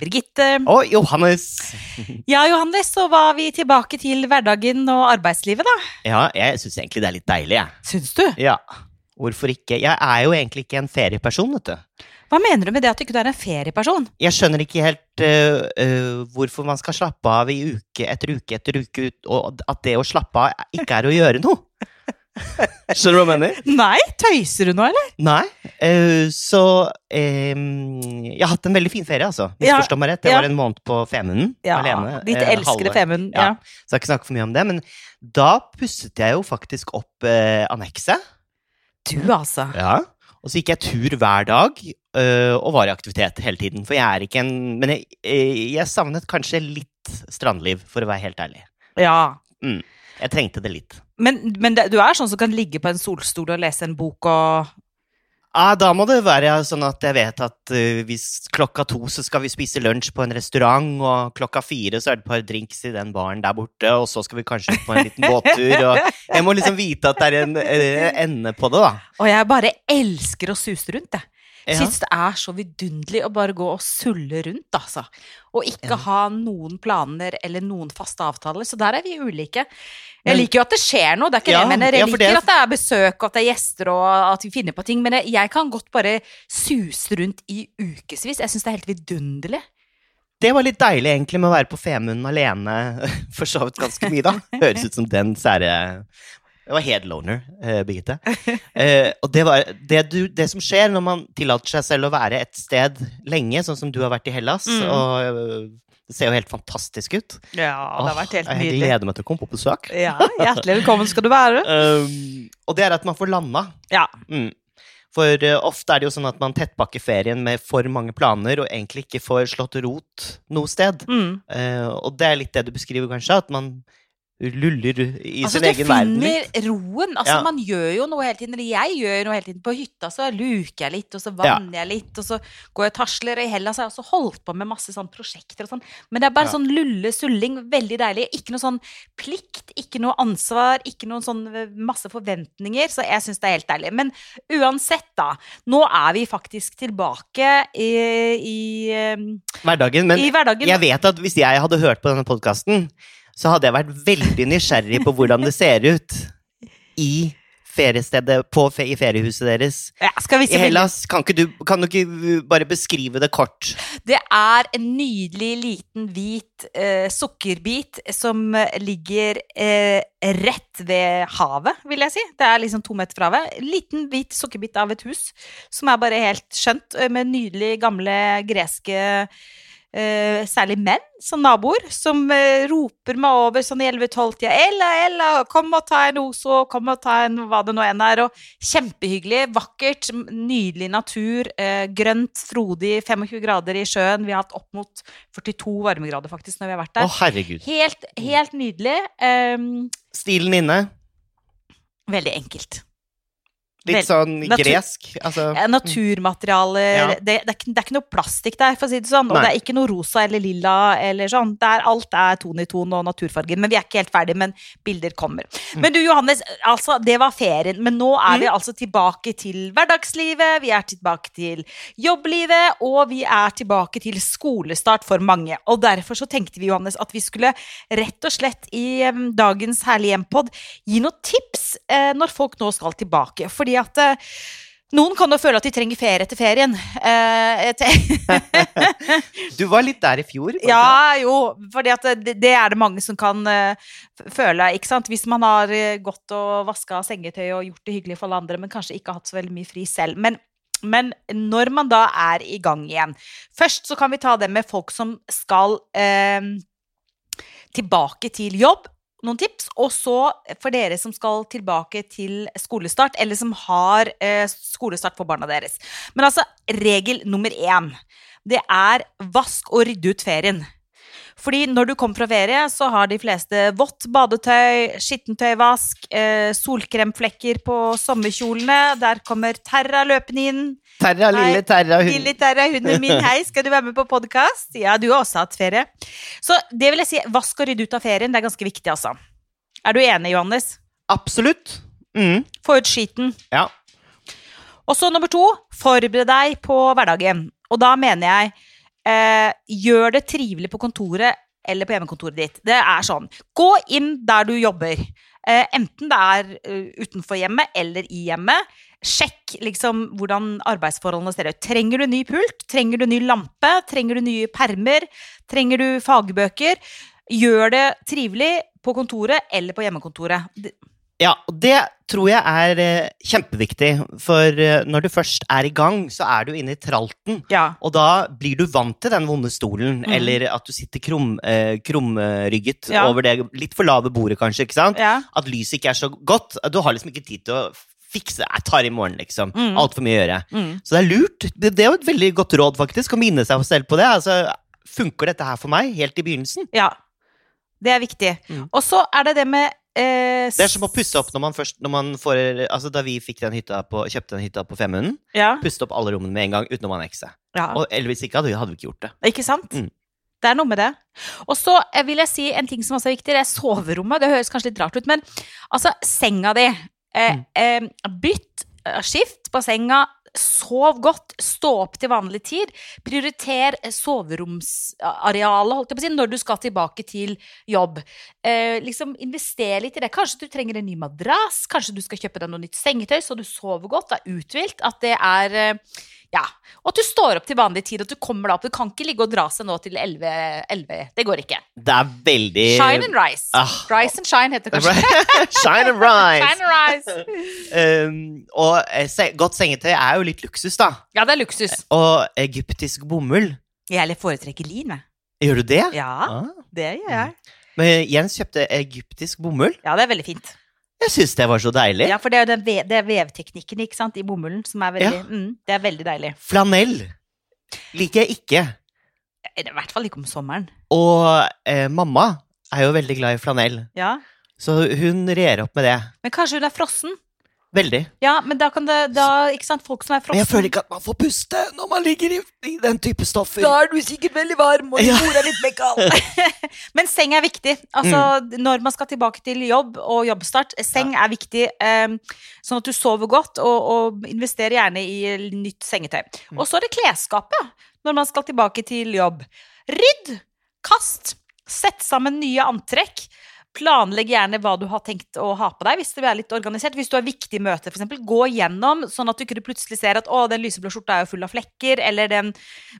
Birgitte. Og Johannes. Ja, Johannes, så var vi tilbake til hverdagen og arbeidslivet, da. Ja, jeg syns egentlig det er litt deilig, jeg. Syns du? Ja. Hvorfor ikke? Jeg er jo egentlig ikke en ferieperson, vet du. Hva mener du med det at du ikke er en ferieperson? Jeg skjønner ikke helt uh, uh, hvorfor man skal slappe av i uke etter uke etter uke, og at det å slappe av ikke er å gjøre noe. Skjønner du hva jeg mener? Nei, tøyser du nå, eller? Nei. Uh, så um, Jeg har hatt en veldig fin ferie, altså. Ja, Misforstå meg rett. Jeg ja. var en måned på Femunden alene. Ditt uh, elskede Femunden. Ja. Ja. Så jeg skal ikke snakke for mye om det, men da pusset jeg jo faktisk opp uh, annekset. Du, altså. Ja. Og så gikk jeg tur hver dag uh, og var i aktivitet hele tiden. For jeg er ikke en Men jeg, jeg savnet kanskje litt strandliv, for å være helt ærlig. Ja. Jeg trengte det litt. Men, men det, du er sånn som kan ligge på en solstol og lese en bok og ja, da må det være sånn at jeg vet at øh, hvis klokka to så skal vi spise lunsj på en restaurant, og klokka fire så er det et par drinks i den baren der borte, og så skal vi kanskje ut på en liten båttur. Og jeg må liksom vite at det er en øh, ende på det, da. Og jeg bare elsker å suse rundt, jeg. Ja. Syns det er så vidunderlig å bare gå og sulle rundt, altså. Og ikke Ja. ha noen planer eller noen faste avtaler. Så der er vi ulike. Jeg liker jo at det skjer noe, det er ikke Ja, det jeg mener. Jeg liker det- at det er besøk, og at det er gjester, og at vi finner på ting. Men jeg, jeg kan godt bare suse rundt i ukevis. Jeg syns det er helt vidunderlig. Det var litt deilig egentlig med å være på Femunden alene, for så vidt ganske mye, da. Høres ut som den sære Det var helt loner, uh, Birgitte. Uh, og det, var, det, du, det som skjer når man tillater seg selv å være et sted lenge, sånn som du har vært i Hellas, Mm. og uh, det ser jo helt fantastisk ut Ja, det har vært helt nydelig. Jeg gleder meg til å komme på besøk. Ja, Hjertelig velkommen skal du være. Og det er at man får landa. Ja. Mm. For eh, ofte er det jo sånn at man tettpakker ferien med for mange planer, og egentlig ikke får slått rot noe sted. Mm. Eh, og det er litt det du beskriver, kanskje, at man luller i Altså, sin egen verden Altså du finner roen. Altså, Ja. Man gjør jo noe hele tiden. Eller jeg gjør noe hele tiden. På hytta så luker jeg litt, og så vanner jeg litt, og så går jeg tasler. I Hellas har jeg også holdt på med masse sånn prosjekter og sånn. Men det er bare Ja. sånn lulle-sulling. Veldig deilig. Ikke noe sånn plikt, ikke noe ansvar, ikke noen sånn eh, masse forventninger. Så jeg syns det er helt deilig. Men uansett, da. Nå er vi faktisk tilbake i, i, eh, Hverdagen. Men i hverdagen. jeg vet at hvis jeg hadde hørt på denne podkasten, så hadde jeg vært veldig nysgjerrig på hvordan det ser ut i feriestedet, på, i feriehuset deres. ja, skal vi I? Hellas, kan ikke du kan du ikke bare beskrive det kort? Det er en nydelig liten hvit eh, sukkerbit som eh, ligger eh, rett ved havet, vil jeg si. Det er liksom to meter fra havet. Liten hvit sukkerbit av et hus som er bare helt skjønt, eh, med nydelig gamle greske eh, særlig menn som naboer, som uh, roper meg over sånn i 11-12-tida 'Ella, Ella, kom og ta en Ozo, kom og ta en hva det nå enn er'. Og kjempehyggelig, vakkert, nydelig natur, uh, grønt, frodig, 25 grader i sjøen. Vi har hatt opp mot 42 varmegrader faktisk når vi har vært Å, der. herregud. Helt, helt nydelig. Um, Stilen inne. veldig enkelt. Litt sånn natur- gresk. Altså, Naturmaterialer Ja. det, det, er ikke, det er ikke noe plastikk der, for å si det sånn. Og Nei. det er ikke noe rosa eller lilla eller sånn. Det er, alt er ton i ton og naturfarger. Men vi er ikke helt ferdig, men bilder kommer. Mm. Men du Johannes, altså, det var ferien. Men nå er vi altså tilbake til hverdagslivet, vi er tilbake til jobblivet, og vi er tilbake til skolestart for mange. Og derfor så tenkte vi, Johannes, at vi skulle rett og slett i um, dagens Herlig hjem-pod gi noen tips eh, når folk nå skal tilbake. Fordi at eh, noen kan jo føle at de trenger ferie etter ferien. Eh, Du var litt der i fjor. ja, jo, fordi det, det er det mange som kan eh, føle, ikke sant. Hvis man har eh, gått og vaska sengetøy og gjort det hyggelig for alle andre, men kanskje ikke hatt så veldig mye fri selv. Men, men når man da er i gang igjen Først så kan vi ta det med folk som skal eh, tilbake til jobb. Noen tips. Og så for dere som skal tilbake til skolestart, eller som har eh, skolestart for barna deres. Men altså, regel nummer én. Det er vask og rydde ut ferien. Fordi når du kommer fra ferie, så har de fleste vått badetøy, skittentøyvask, eh, solkremflekker på sommerkjolene. Der kommer Terra løpende inn. Terra, Hei, lille Terra. Hun... Lille Terra, hunden min, hei, skal du være med på podkast? Ja, du har også hatt ferie. Så det vil jeg si, vask og rydde ut av ferien, det er ganske viktig, altså. Er du enig, Johannes? Absolutt. Mm. Få ut skiten. Ja. Og så nummer to, forbered deg på hverdagen. Og da mener jeg eh, gjør det trivelig på kontoret eller på hjemmekontoret ditt. Det er sånn. Gå inn der du jobber. Eh, enten det er uh, utenfor hjemmet eller i hjemmet. Sjekk liksom hvordan arbeidsforholdene ser ut. Trenger du ny pult? Trenger du ny lampe? Trenger du nye permer? Trenger du fagbøker? Gjør det trivelig på kontoret eller på hjemmekontoret. Ja, og det tror jeg er eh, kjempeviktig. For eh, når du først er i gang, så er du inne i tralten. Ja. Og da blir du vant til den vonde stolen, mm. eller at du sitter krum, eh, krumrygget Ja. over det litt for lave bordet, kanskje. ikke sant? ja. At lyset ikke er så godt. Du har liksom ikke tid til å fikse Jeg tar i morgen, liksom. Mm. Altfor mye å gjøre. Mm. Så det er lurt. Det, det er jo et veldig godt råd, faktisk, å minne seg selv på det. Altså, Funker dette her for meg, helt i begynnelsen? ja. Det er viktig. Mm. Og så er det det med eh, Det er som å pusse opp når man først når man får, altså Da vi den på, kjøpte den hytta på Femunden, Ja. puste opp alle rommene med en gang uten å annekset. ja. Og eller hvis ikke, hadde vi, hadde vi ikke gjort det. Ikke sant? Mm. Det er noe med det. Og så eh, vil jeg si en ting som også er viktig. Det er soverommet. Det høres kanskje litt rart ut, men altså, senga di. Eh, Mm. eh, bytt, eh, skift på senga. Sov godt. Stå opp til vanlig tid. Prioriter eh, soveromsarealet holdt jeg på å si, når du skal tilbake til jobb. Eh, liksom Invester litt i det. Kanskje du trenger en ny madrass. Kanskje du skal kjøpe deg noe nytt sengetøy, så du sover godt. Er uthvilt. At det er eh, ja, og at du står opp til vanlig tid, at du kommer deg opp. Du kan ikke ligge og dra seg nå til 11. 11. Det går ikke. Det er veldig Shine and rise. Ah. Rise and shine heter det kanskje. Shine and rise! Shine and rise. Um, og eh, se, godt sengetøy er jo litt luksus, da. Ja, det er luksus. Og egyptisk bomull. Jeg foretrekker lin, jeg. Gjør du det? Ja, Ah. det gjør jeg. Men Jens kjøpte egyptisk bomull. Ja, det er veldig fint. Jeg syns det var så deilig. Ja, for det er jo den det er vevteknikken ikke sant, i bomullen som er veldig mm, Det er veldig deilig. Flanell liker jeg ikke. I hvert fall ikke om sommeren. Og eh, mamma er jo veldig glad i flanell, Ja. så hun rer opp med det. Men kanskje hun er frossen? Veldig. Ja, men da kan det da, Ikke sant, folk som er Men jeg føler ikke at man får puste når man ligger i, i den type stoffer. Da er du sikkert veldig varm, og Ja. er litt mekkal. Men seng er viktig. Altså, når man skal tilbake til jobb og jobbstart, seng er viktig. Um, sånn at du sover godt, og, og investerer gjerne i nytt sengetøy. Mm. Og så er det klesskapet når man skal tilbake til jobb. Rydd! Kast! Sett sammen nye antrekk. Planlegg gjerne hva du har tenkt å ha på deg, hvis du er litt organisert. Hvis du har viktige møter, f.eks. Gå gjennom, sånn at du ikke plutselig ser at å, den lyseblå skjorta er jo full av flekker, eller den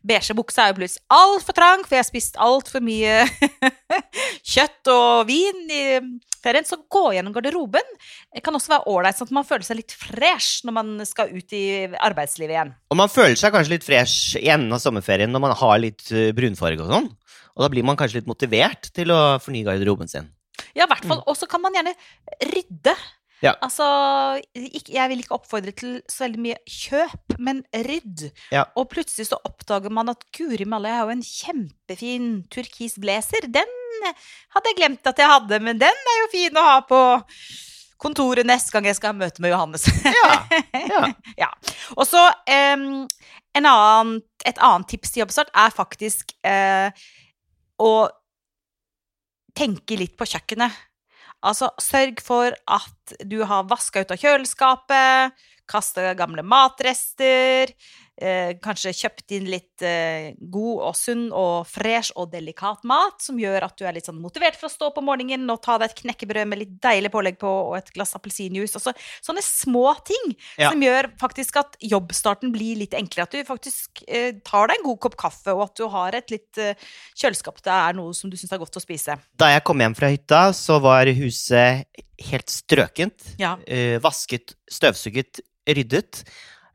beige buksa er jo plutselig altfor trang, for jeg har spist altfor mye kjøtt og vin i ferien. Så gå gjennom garderoben. Det kan også være ålreit, sånn at man føler seg litt fresh når man skal ut i arbeidslivet igjen. Og man føler seg kanskje litt fresh i enden av sommerferien når man har litt eh, brunfarge og sånn. Og da blir man kanskje litt motivert til å fornye garderoben sin. Ja, i hvert fall. Og så kan man gjerne rydde. Ja. Altså, jeg vil ikke oppfordre til så veldig mye kjøp, men rydd. Ja. Og plutselig så oppdager man at guri malla, jeg har jo en kjempefin turkis blazer. Den hadde jeg glemt at jeg hadde, men den er jo fin å ha på kontoret neste gang jeg skal ha møte med Johannes. Ja, ja. ja. Og så um, en annen, et annet tips til jobbstart er faktisk uh, å tenke litt på kjøkkenet. Altså, sørg for at du har vaska ut av kjøleskapet, kasta gamle matrester, eh, kanskje kjøpt inn litt eh, god og sunn og fresh og delikat mat, som gjør at du er litt sånn motivert for å stå om morgenen og ta deg et knekkebrød med litt deilig pålegg på og et glass appelsinjuice. Så, sånne små ting Ja. som gjør faktisk at jobbstarten blir litt enklere. At du faktisk eh, tar deg en god kopp kaffe, og at du har et litt eh, kjøleskap det er noe som du syns er godt å spise. Da jeg kom hjem fra hytta, så var huset helt strøkent. Ja. eh, vasket, støvsuget, ryddet.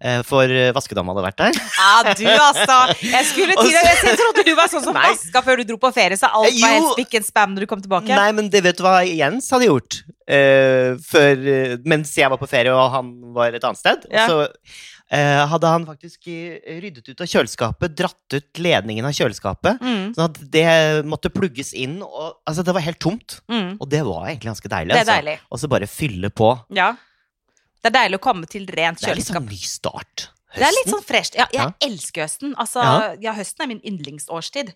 Eh, for eh, vaskedama hadde vært der. Ja, du altså. Jeg skulle til å Jeg trodde du var sånn som Nei. vaska før du dro på ferie, så alt var Jo. helt spikk and spam når du kom tilbake. Nei, men det vet du hva Jens hadde gjort uh, før, eh, mens jeg var på ferie og han var et annet sted. Ja. Så uh, hadde han faktisk eh, ryddet ut av kjøleskapet, dratt ut ledningen av kjøleskapet, Mm, sånn at det måtte plugges inn. Og, altså, det var helt tomt. mm. Og det var egentlig ganske deilig. Det altså. deilig. Og så bare fylle på. Ja. Det er deilig å komme til rent kjøleskap. Det er litt sånn ny start. Det er litt sånn fresht. Ja, jeg Ja. elsker høsten. Altså, Ja. ja, høsten er min yndlingsårstid.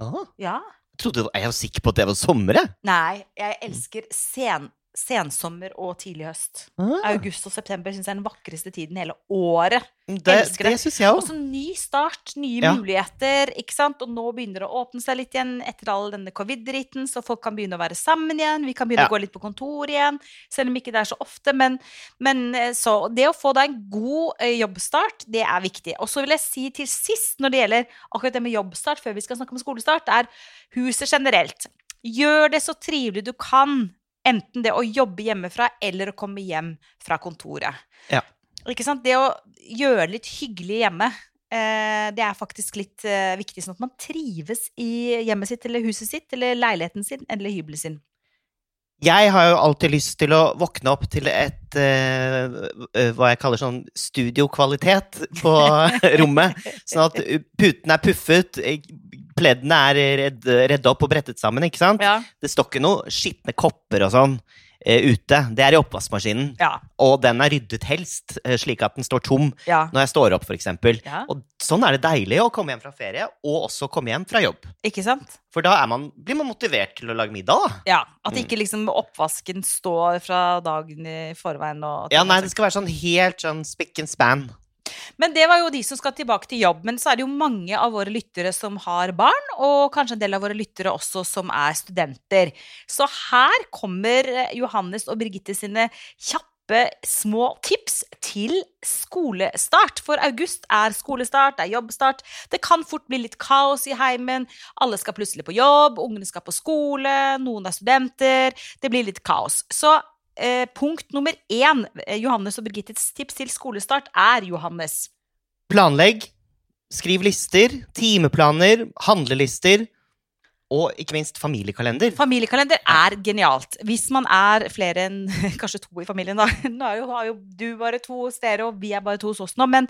Ah, Ja. jeg trodde, jeg var sikker på at det var sommer, jeg. Nei, jeg elsker sen sensommer og tidlig høst. Ah, August og september syns jeg er den vakreste tiden hele året. det elsker det. det Og så ny start, nye Ja. muligheter, ikke sant? Og nå begynner det å åpne seg litt igjen etter all denne covid-driten, så folk kan begynne å være sammen igjen. Vi kan begynne Ja. å gå litt på kontor igjen, selv om ikke det er så ofte. Men, men eh, så det å få deg en god eh, jobbstart, det er viktig. Og så vil jeg si til sist, når det gjelder akkurat det med jobbstart, før vi skal snakke om skolestart, er huset generelt. Gjør det så trivelig du kan. Enten det å jobbe hjemmefra eller å komme hjem fra kontoret. Ja. Ikke sant? Det å gjøre det litt hyggelig hjemme, eh, det er faktisk litt eh, viktig, sånn at man trives i hjemmet sitt eller huset sitt eller leiligheten sin eller hybelen sin. Jeg har jo alltid lyst til å våkne opp til et eh, hva jeg kaller sånn studiokvalitet på rommet. Sånn at putene er puffet, pleddene er redd, redd, opp og brettet sammen, ikke sant? Ja. Det står ikke noe skitne kopper og sånn eh, ute. Det er i oppvaskmaskinen. Ja. Og den er ryddet helst, eh, slik at den står tom Ja. når jeg står opp, for ja. Og sånn er det deilig å komme hjem fra ferie, og også komme hjem fra jobb. Ikke sant? For da man, blir man motivert til å lage middag, da. Ja. At Mm. ikke liksom oppvasken står fra dagen i forveien og Ja, nei, det skal være sånn helt sånn spick and span. Men det var jo de som skal tilbake til jobb. Men så er det jo mange av våre lyttere som har barn, og kanskje en del av våre lyttere også som er studenter. Så her kommer eh, Johannes og Birgitte sine kjappe små tips til skolestart. For august er skolestart, det er jobbstart. Det kan fort bli litt kaos i heimen. Alle skal plutselig på jobb, ungene skal på skole, noen er studenter. Det blir litt kaos. Så eh, punkt nummer én, eh, Johannes og Birgittes tips til skolestart, er Johannes. Planlegg. Skriv lister, timeplaner, handlelister, og ikke minst familiekalender. Familiekalender er genialt. Hvis man er flere enn kanskje to i familien, da. Nå jo, har jo du bare to hos dere, og vi er bare to hos oss nå. Men,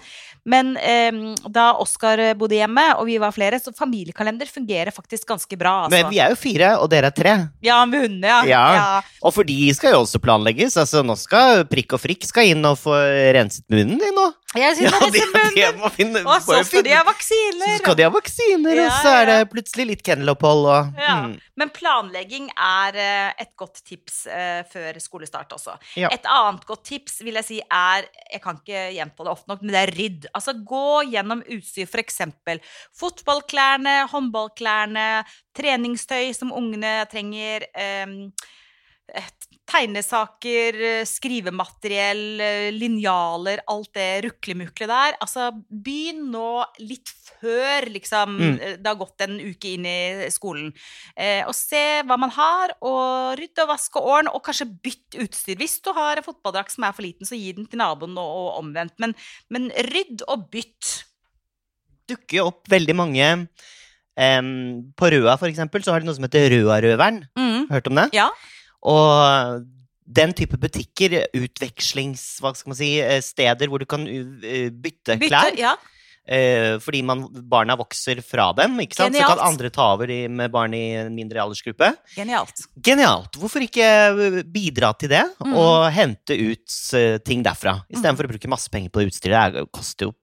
men eh, da Oskar bodde hjemme, og vi var flere, så familiekalender fungerer faktisk ganske bra. Altså. Men vi er jo fire, og dere er tre. Ja, med hundene, ja. Ja. Og for de skal jo også planlegges. Altså, nå skal Prikk og Frikk skal inn og få renset munnen din nå. Jeg synes Ja, det de, er de må finne Og så skal de ha vaksiner. Så skal de ha vaksiner, og så er det plutselig litt kennelopphold og Ja. mm. Men planlegging er eh, et godt tips eh, før skolestart også. Ja. Et annet godt tips vil jeg si er Jeg kan ikke gjenta det ofte nok, men det er rydd. Altså gå gjennom utstyr, f.eks. fotballklærne, håndballklærne, treningstøy som ungene trenger. et- Tegnesaker, eh, skrivemateriell, eh, linjaler, alt det ruklemuklet der. Altså, begynn nå litt før liksom, Mm. eh, det har gått en uke inn i skolen. Eh, og se hva man har, og rydde og vaske og ordne, og kanskje bytt utstyr. Hvis du har en fotballdrakt som er for liten, så gi den til naboen, og, og omvendt. Men, men rydd og bytt. dukker jo opp veldig mange um, På Røa, for eksempel, så har de noe som heter Røarøveren. Mm. Hørt om det? Ja. Og den type butikker, utvekslings... Hva skal man si? eh, Steder hvor du kan bytte, Bytte, klær. ja. eh, fordi man, barna vokser fra dem, ikke sant? så kan andre ta over med barn i en mindre aldersgruppe. Genialt. Genialt! Hvorfor ikke eh, bidra til det, Mm. og hente ut ting derfra? Istedenfor å bruke masse penger på det utstyret. Det koster jo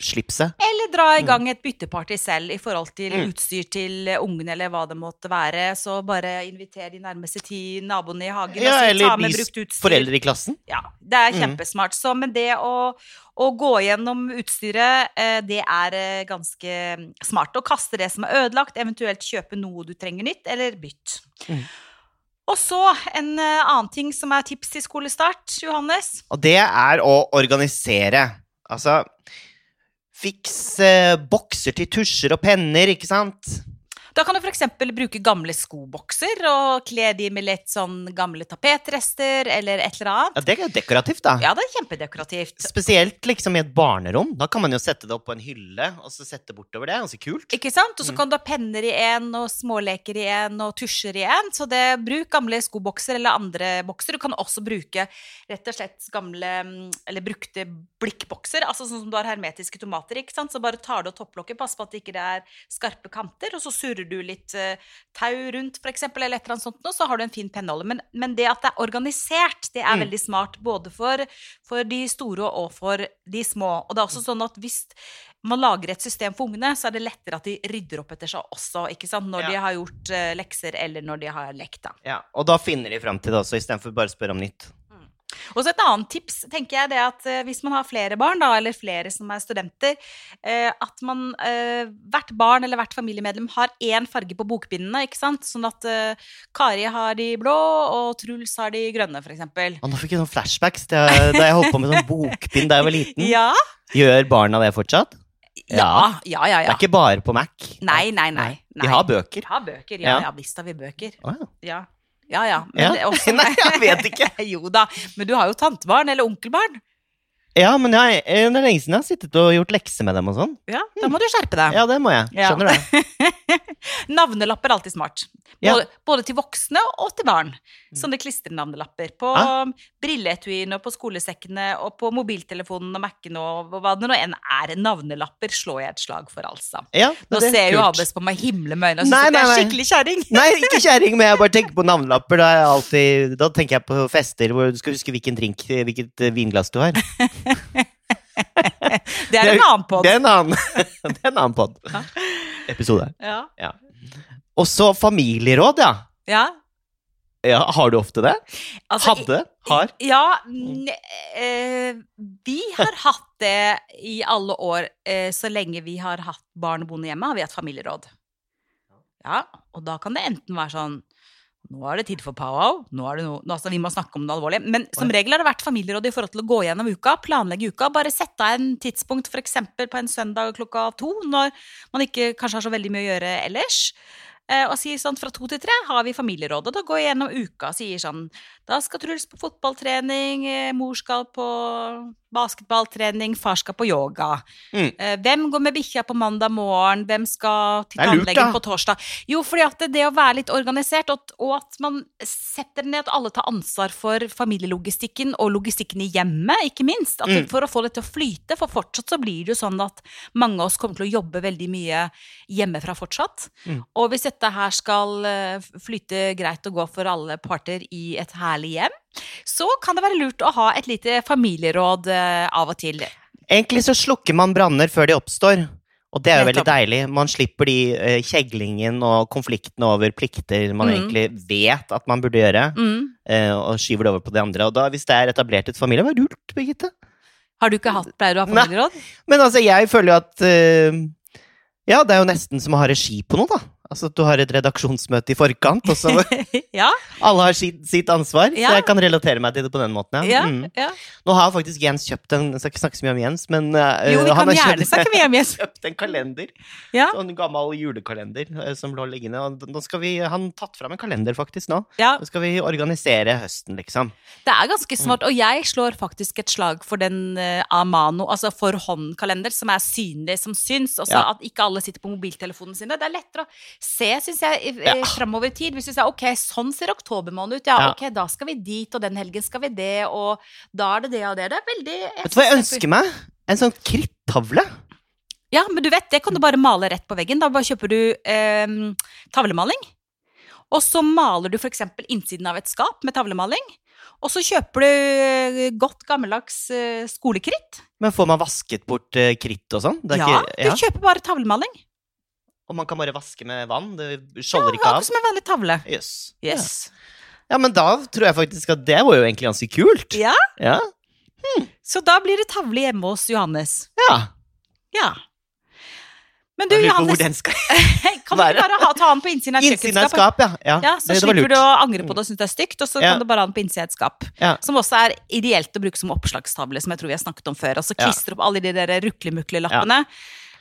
slipset. Eller dra i gang et bytteparty selv i forhold til Mm. utstyr til ungene, eller hva det måtte være. Så bare inviter de nærmeste ti naboene i hagen Ja, og ta med brukt utstyr. foreldre i klassen. Ja, det er Mm. kjempesmart. Så, men det å, å gå gjennom utstyret, eh, det er eh, ganske mm, smart. Å kaste det som er ødelagt, eventuelt kjøpe noe du trenger nytt, eller bytt. Mm. Og så en eh, annen ting som er tips til skolestart, Johannes. Og det er å organisere. Altså Fikse bokser til tusjer og penner, ikke sant? Da kan du f.eks. bruke gamle skobokser og kle de med litt sånn gamle tapetrester eller et eller annet. Ja, Det er jo dekorativt, da. Ja, det er kjempedekorativt. Spesielt liksom i et barnerom. Da kan man jo sette det opp på en hylle og så sette bortover det. Ganske kult. Ikke sant? Og så Mm. kan du ha penner i en, og småleker i en, og tusjer i en. Så det, bruk gamle skobokser eller andre bokser. Du kan også bruke rett og slett gamle, eller brukte blikkbokser. Altså sånn som du har hermetiske tomater, ikke sant. Så bare tar du av topplokket, pass på at det ikke er skarpe kanter, og så surrer du litt eh, tau rundt, eksempel, eller et eller annet sånt, så har du en fin penneholder. Men, men det at det er organisert, det er Mm. veldig smart, både for, for de store og for de små. Og det er også sånn at hvis man lager et system for ungene, så er det lettere at de rydder opp etter seg også, ikke sant? når Ja. de har gjort eh, lekser eller når de har lekt. da. Ja, og da finner de fram til det også, istedenfor bare å spørre om nytt. Og så et annet tips tenker jeg det at eh, hvis man har flere barn, da, eller flere som er studenter, eh, at man eh, hvert barn eller hvert familiemedlem har én farge på bokbindene. ikke sant? Sånn at Kari har de blå, og Truls har de grønne, f.eks. Nå fikk jeg noen flashbacks da jeg holdt på med sånn bokbind da jeg var liten. Ja, Gjør barna det fortsatt? ja, ja. ja, Det ja. er ikke bare på Mac. Nei, nei, nei. nei. De har bøker. Vi har bøker, ja. Ja. Visst har vi bøker. Ja, ja. Ja. Ja, Men Ja. det er også- Nei, jeg vet ikke. jo da. Men du har jo tantebarn eller onkelbarn. Ja, men jeg, eh, det er lenge siden jeg har sittet og gjort lekser med dem og sånn. Ja, da må du skjerpe deg. Ja, det må jeg. Ja. Skjønner det. Navnelapper er alltid smart. Ja. Både, både til voksne og til barn. Sånne klistrenavnelapper på Ah. brilleetuiene og på skolesekkene og på mobiltelefonen og Mac-en og hva det nå enn er. Navnelapper slår jeg et slag for, altså. Ja, Nå det er ser jo Abes på meg himle med øynene og syns jeg er skikkelig kjerring. Nei, ikke kjerring, men jeg bare tenker på navnelapper. Da, jeg alltid, da tenker jeg på fester hvor du skal huske hvilken drink, hvilket vinglass du har. Det er en annen pod. Det er en annen, det er en annen pod. Ja. Episode. Ja. Og så familieråd, ja. ja. ja. Har du ofte det? Altså, Hadde? Har? Ja, eh, vi har hatt det i alle år. Eh, så lenge vi har hatt barn boende hjemme, har vi hatt familieråd. Ja, og da kan det enten være sånn nå er det tid for powwow. Nå er det nå, altså, vi må snakke om det alvorlige. Men som regel har det vært familieråd i forhold til å gå gjennom uka, planlegge uka. Bare sette av en tidspunkt, f.eks. på en søndag klokka to, når man ikke kanskje har så veldig mye å gjøre ellers. Eh, og sier sånn fra to til tre har vi familierådet. da går jeg gjennom uka og sier sånn da skal Truls på fotballtrening, eh, mor skal på basketballtrening, far skal på yoga. Mm. Eh, Hvem går med bikkja på mandag morgen, hvem skal til tannlegen på torsdag? Jo, fordi at det, det å være litt organisert, og, og at man setter ned at alle tar ansvar for familielogistikken og logistikken i hjemmet, ikke minst. Mm. For å få det til å flyte, for fortsatt så blir det jo sånn at mange av oss kommer til å jobbe veldig mye hjemmefra fortsatt. Mm. Og hvis dette her skal eh, flyte greit og gå for alle parter i et herlig hjem, så kan det være lurt å ha et lite familieråd eh, av og til. Egentlig så slukker man branner før de oppstår. Og det er jo veldig deilig. Man slipper de eh, kjeglingen og konfliktene over plikter man Mm. egentlig vet at man burde gjøre, Mm. eh, og skyver det over på de andre. Og da, hvis det er etablert et familie, hva er lurt, Birgitte? Har du ikke hatt, pleier du å ha Nei. familieråd? Men altså, jeg føler jo at Ja, det er jo nesten som å ha regi på noe, da. Altså at du har et redaksjonsmøte i forkant, og så ja, alle har sitt, sitt ansvar. Ja. Så jeg kan relatere meg til det på den måten, ja, Mm. ja. Nå har faktisk Jens kjøpt en Jeg skal ikke snakke så mye om Jens, men uh, Jo, vi han kan gjerne kjøpt- snakke med Jens. kjøpt en kalender. Ja. Sånn gammel julekalender uh, som lå liggende. Og nå skal vi, han tatt fram en kalender faktisk nå. Nå skal vi organisere høsten, liksom. Det er ganske smart, og jeg slår faktisk et slag for den uh, Amano, altså for hånd-kalender, som er synlig, som syns. Også Ja. at ikke alle sitter på mobiltelefonen sine. Det er lettere å se, syns jeg, Ja. eh, framover i tid. Hvis syns ok, sånn ser oktobermåned ut, ja, Ja. ok, da skal vi dit, og den helgen skal vi det, og da er det det og det. Det er veldig Vet du hva jeg ønsker meg? En sånn krittavle. Ja, men du vet, det kan du bare male rett på veggen. Da bare kjøper du eh, tavlemaling. Og så maler du f.eks. innsiden av et skap med tavlemaling. Og så kjøper du eh, godt gammeldags eh, skolekritt. Men får man vasket bort eh, kritt og sånn? Ja, Ja, du kjøper bare tavlemaling. Og man kan bare vaske med vann? Det skjolder ikke Akkurat av? som en vanlig tavle. Yes. Yes. Ja. ja, men da tror jeg faktisk at det var jo egentlig ganske kult. Ja, Ja. så da blir det tavle hjemme hos Johannes. ja. Ja. Men du, Johannes hvor den skal kan du ikke bare ha, ta den på innsiden av et Innsiden av et kjøkkenskap? ja. ja. Ja, så det, det slipper du å angre på det og synes det er stygt, og så Ja. kan du bare ha den på innsiden av et skap. Ja. Som også er ideelt å bruke som oppslagstavle, som jeg tror vi har snakket om før. Og så Ja. klistre opp alle de der ruklemukle-lappene.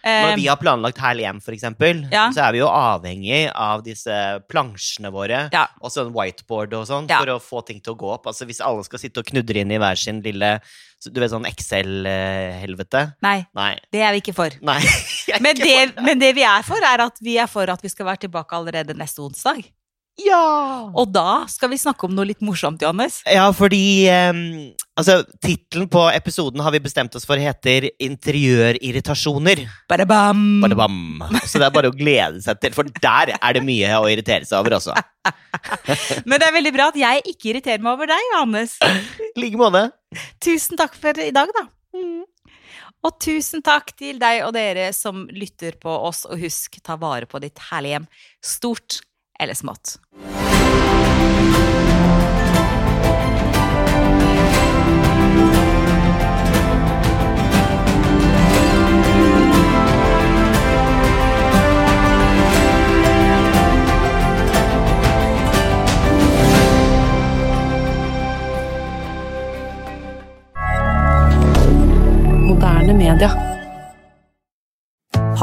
Når vi har planlagt hjem, for eksempel, Ja. så er vi jo avhengig av disse plansjene våre. Ja. Og sånn whiteboard og sånn, Ja. for å få ting til å gå opp. Altså Hvis alle skal sitte og knudre inn i hver sin lille Du vet sånn Excel-helvete? nei, Nei. det er vi ikke for. Nei. er Men ikke det, for men det vi er for, er at vi er for at vi skal være tilbake allerede neste onsdag. Ja! Og da skal vi snakke om noe litt morsomt, Johannes. Ja, fordi um, Altså, tittelen på episoden har vi bestemt oss for heter 'Interiørirritasjoner'. Badabam! Badabam. Så det er bare å glede seg til, for der er det mye å irritere seg over også. Men det er veldig bra at jeg ikke irriterer meg over deg, Johannes. I like måte. Tusen takk for i dag, da. Og tusen takk til deg og dere som lytter på oss, og husk, ta vare på ditt herlige hjem, stort eller smått.